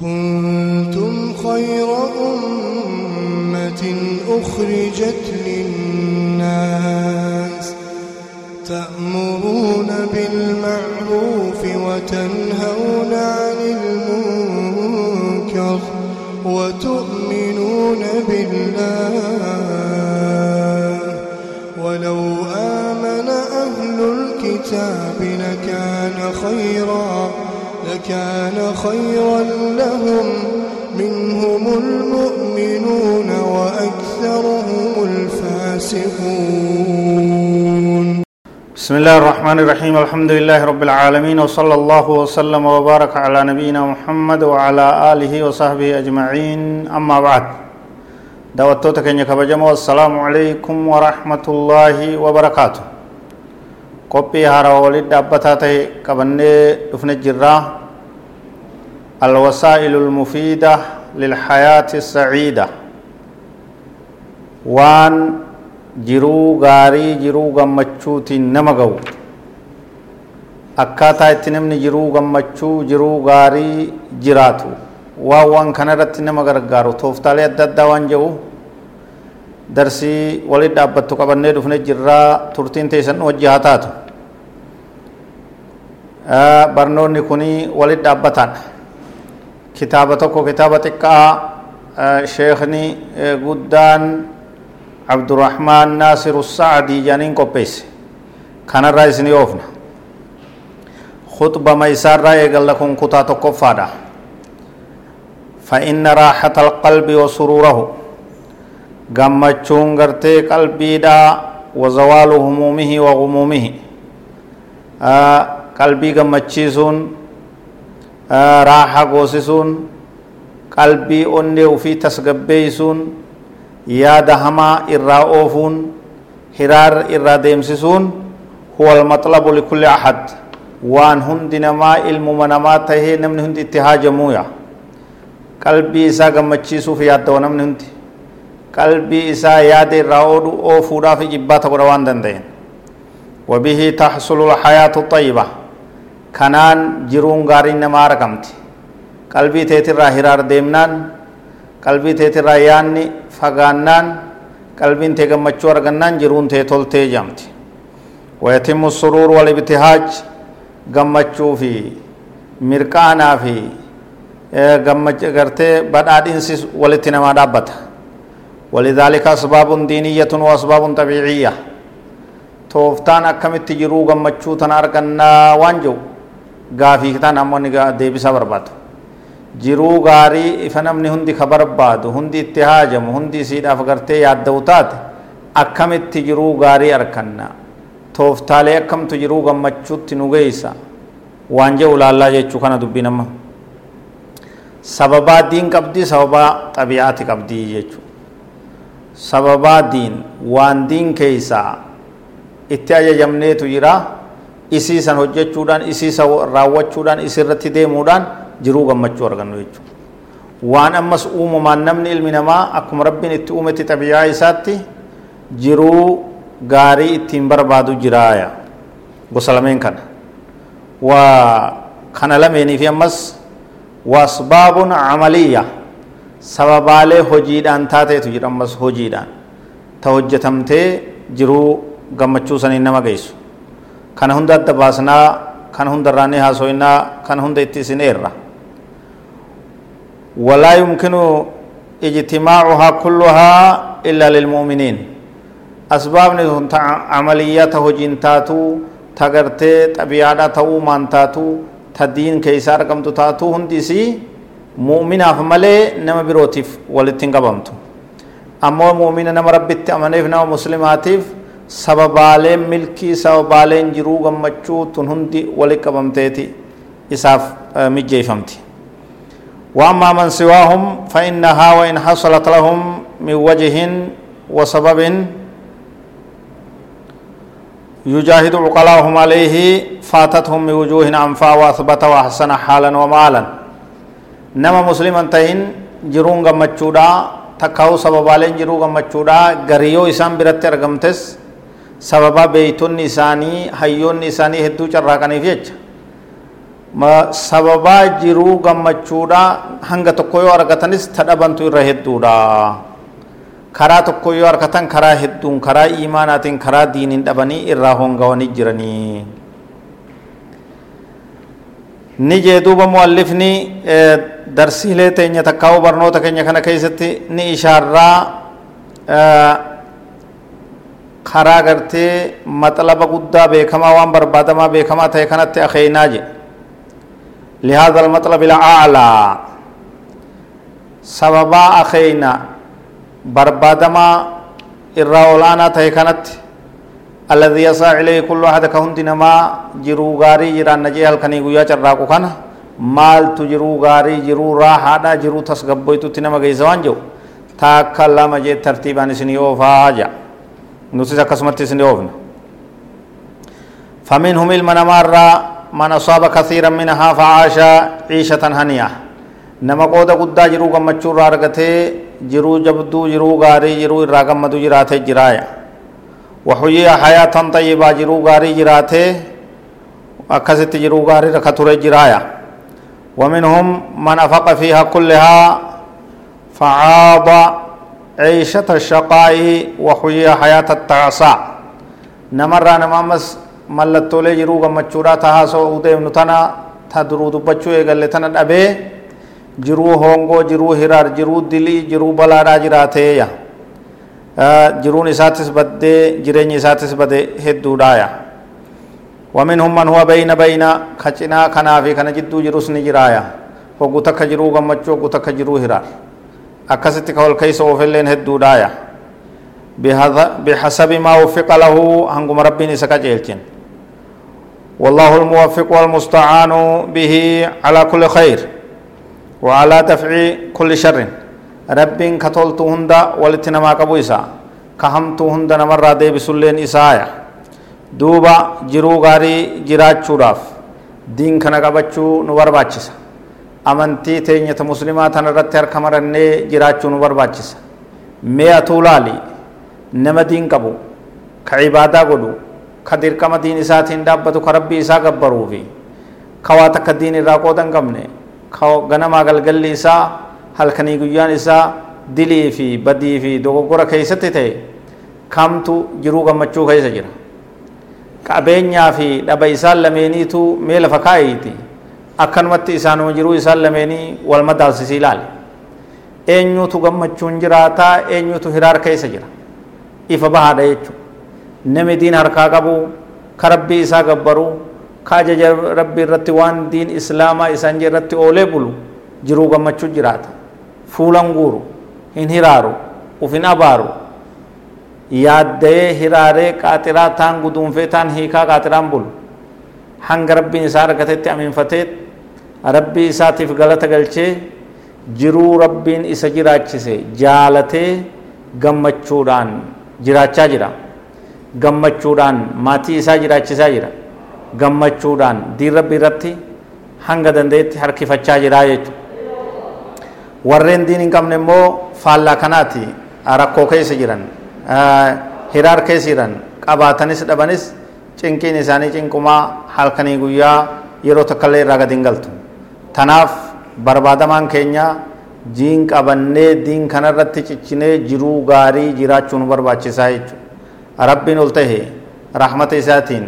كنتم خير أمة أخرجت للناس تأمرون بالمعروف وتنهون عن المنكر وتؤمنون بالله لكان خيرا لهم منهم المؤمنون وأكثرهم الفاسقون. بسم الله الرحمن الرحيم. الحمد لله رب العالمين وصلى الله وسلم وبارك على نبينا محمد وعلى آله وصحبه أجمعين. أما بعد دعوتوتا كن كبجمو. السلام عليكم ورحمة الله وبركاته. هارا ولد أبتاته كبني دفن الجرة الوسائل المفيدة للحياة السعيدة وان jiruu gaarii jiruu gammachuutiin nama ga'u akkaataa itti namni jiruu gammachuu jiruu gaarii jiraatu waan waan kana irratti nama gargaaru tooftaalee adda addaa waan jedhu darsii walitti dhaabbattu qabannee dhufne jirraa turtiin teessan wajji haa taatu barnoonni kunii walitti dhaabbataan kitaaba tokko kitaaba xiqqaa sheekni guddaan عبد الرحمن ناصر السعدي جانين قبيس كان الرئيس نيوفنا خطبة ميسار رأي قال لكم كتا تقفادا فإن راحة القلب وسروره gammachuun gartee qalbiidha wazawaalu humuumihi wa gumuumihi qalbii gammachiisuun raaxa goosisuun qalbii onnee ufii tasgabbeeysuun yaada hamaa irraa oofuun hiraar irraa deemsisuun huwa almaxlabu likulli ahad waan hundi namaa ilmuma namaa tahee namni hundi itti haajamuuya qalbii isaa gammachiisuuf yaaddawa namni hundi qalbii isaa yaada irraa oofuudhaaf jibbaata godha waan danda'een wabihi taxsulu lxayaatu xayyiba kanaan jiruun gaariin namaa argamti qalbii teetirraa hiraar deemnaan qalbii teetirraa yaanni fagaannaan qalbiin tee gammachuu argannaan jiruun tee toltee jaamti wayatimu suruur wal ibtihaaj gammachuu fi mirqaanaa fi gartee badhaadhinsi walitti namaa dhaabbata ولذلك أسباب دينية وأسباب طبيعية توفتان أكمت جرو غمچو تناركنا وانجو غافي كتان أموني ديبسا برباتو jiruu gaarii ifa namni hundi ka barbaadu hundi itti haajamu hundi isiidhaaf gartee yaadda'u taate akkamitti jiruu gaarii arkanna tooftaalee akkamtu jiruu gammachuutti nu geeysa waan jedhu laallaa jechuu kana dubbii nama sababaa diin qabdii sababaa xabi'aati qabdii jechuu sababaa diin waan diin keeysaa itti ajajamneetu jira isiisan hojjechuudhaan isiisa raawwachuudhaan isirratti deemuudhaan jiruu gammachuu argannu jechuudha waan ammas uumamaan namni ilmi namaa akkuma rabbiin itti uumetti xabiyaa isaatti jiruu gaarii ittiin barbaadu jiraaya gosa lameen kana waa kana lameenii fi ammas wasbaabun camaliyya sababaalee hojiidhaan taateetu jira ammas hojiidhaan ta hojjetamtee jiruu gammachuu saniin nama geessu kana hunda adda baasnaa kana hunda irraanii haasoinaa kana hunda itti isin eerra ولا يمكن اجتماعها كلها إلا للمؤمنين أسباب نزون عمليات هجنتاتو تغرتي طبيعة تاو مانتاتو تدين كيسار كم تاتو هندسي مؤمنة فمالي نما بروتيف ولتين قبمتو أما مؤمنة نما ربت أمنيف نما مسلماتيف sababaaleen milkii sababaaleen jiruu gammachuu tun hundi wali qabamteeti isaaf mijjeeffamti وأما من سواهم فإنها وإن حصلت لهم من وجه وسبب يجاهد عقلاهم عليه فاتتهم من وجوه أنفا وأثبت وأحسن حالا ومالا۔ نما مسلما تهين جرون غمچودا تكاو سببالين جرو غمچودا غريو إسان برت أرغمتس۔ سببا بيتون إساني حيون إساني هدو چرراقني فيج sababaa jiruu gammachuudha hanga tokko yoo argatanis tadhabantu irra hedduudha karaa tokko yoo argatan karaa hedduun karaa iimaanaatiin karaa diiniin dhabanii irraa hongawanii jiranii ni jee duuba muallifni darsiilee teenya takkaa'uu barnoota keenya kana keessatti ni ishaarraa karaa gartee maxalaba guddaa beekamaa waan barbaadamaa beekamaa ta'e kanatti akeeynaa jedhe لهذا المطلب الأعلى سببا أخينا بربادما الراولانا تيكنت الذي يسعى إليه كل أحد كهند نما جرو غاري جران نجي هل كني غيا چراكو كان مال تجرو غاري جرو راحة دا جرو تسغبويتو تنما غيزوان جو۔ تاكا لما جي ترتيبان سني أوفا جا نسيس أكسمت سني أوفنا فمنهم المنمار من أصاب كثيرا منها فعاش عيشة هنية. نما قود قد جرو غمچو رارغته جرو جبدو جرو غاري جرو راغمدو جراته جرايا. وحيي حياة طيبة جرو غاري جراته أكست جرو غاري ركتور جرايا. ومنهم من أفق فيها كلها فعاض عيشة الشقاء وحيي حياة التعصى نمر نمامس jiruu gammachuudhaa ta haasa'uu deemnu tana ta duruu dubbachuu eegalle tana dhabee jiruu hongoo jiruu hiraar jiruu dilii jiruu balaadhaa jiraateeya jiruun isaatis baddee jireenyi isaatis bade hedduudhaaya ومنهم من هو بين بين كچنا كنا في كنا جدو جروس نجرايا وغو تك جرو غمچو وغو تك جرو هرار اكست كول كيس اوفلين هدو دايا. بحسب ما وفق له هنگم ربي نسكا جيلچن والله الموفق والمستعان به على كل خير وعلى دفع كل شر. رب كتولت هند ولتنما قبو إسا. كهمت هند نمر دي بسلين إسايا. دوبا جرو غاري جراج چوراف دين كنا قبچو نور باچسا amantii teenyata muslimaa tana irratti harka marannee jiraachuu nu barbaachisa mee atuu laali nama diin qabu ka ibaadaa godhu ka dirqama diin isaatiin dhaabbatu ka rabbii isaa gabbaruu fi ka waa takka diin irraa qooda qabne ka ganamaa galgalli isaa halkanii guyyaan isaa dilii fi badii fi dogoggora keessatti ta'e kamtu jiruu gammachuu keessa jira qabeenyaa fi dhaba isaan lameeniitu mee lafa kaa'iiti akkanumatti isaanuma jiruu isaan lameenii wal madaalsisii ilaali. Eenyutu gammachuun jiraataa? Eenyutu hiraar keessa jira? Ifa bahaadha jechuudha nami diin harkaa qabu ka rabbii isaa gabbaru ka ajaja rabbii irratti waan diin islaamaa isaan irratti oolee bulu jiruu gammachuu jiraata. Fuulan guuru hin hiraaru uf hin abaaru. Yaaddayee hiraaree qaaxiraa taan guduunfee taan hiikaa qaaxiraan bulu. Hanga rabbiin isaa argatetti aminfatee rabbii isaatiif galata galchee jiruu rabbiin isa jiraachise jaalatee gammachuudhaan jiraachaa jira gammachuudhaan maatii isaa jiraachisaa jira gammachuudhaan diin rabbii irratti hanga danda'etti harkifachaa jira jechuudha warreen diin hin qabne immoo faallaa kanaati rakkoo keessa jiran hiraar keessa jiran qabaatanis dhabanis cinqiin isaanii cinqumaa halkanii guyyaa yeroo takkallee irraa gadi hin galtu tanaaf barbaadamaan keenya diin qabannee diin kanarratti ciccinee jiruu gaarii jiraachuu nu barbaachisaa jechuudha rabbiin ol tahe rahmata isaatiin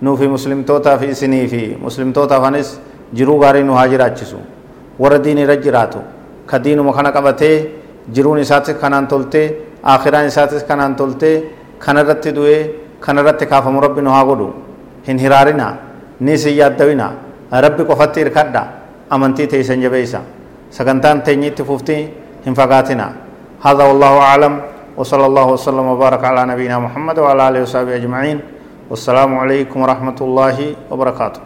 nuu fi muslimtootaa fi isinii fi muslimtootaafis jiruu gaarii nu haa jiraachisu warra diin irra jiraatu ka diinuma kana qabatee jiruun isaatis kanaan toltee akhiraan isaatis kanaan toltee kanarratti du'ee kanarratti kaafamu rabbi nu haa godhu hin hiraarina ni isin yaaddawina rabbi qofatti irkadha amantii teeysan jabeeysa sagantaan teenyitti fuftii hin fagaatina هذا والله أعلم وصلى الله وسلم وبارك على نبينا محمد وعلى آله وصحبه أجمعين والسلام عليكم ورحمة الله وبركاته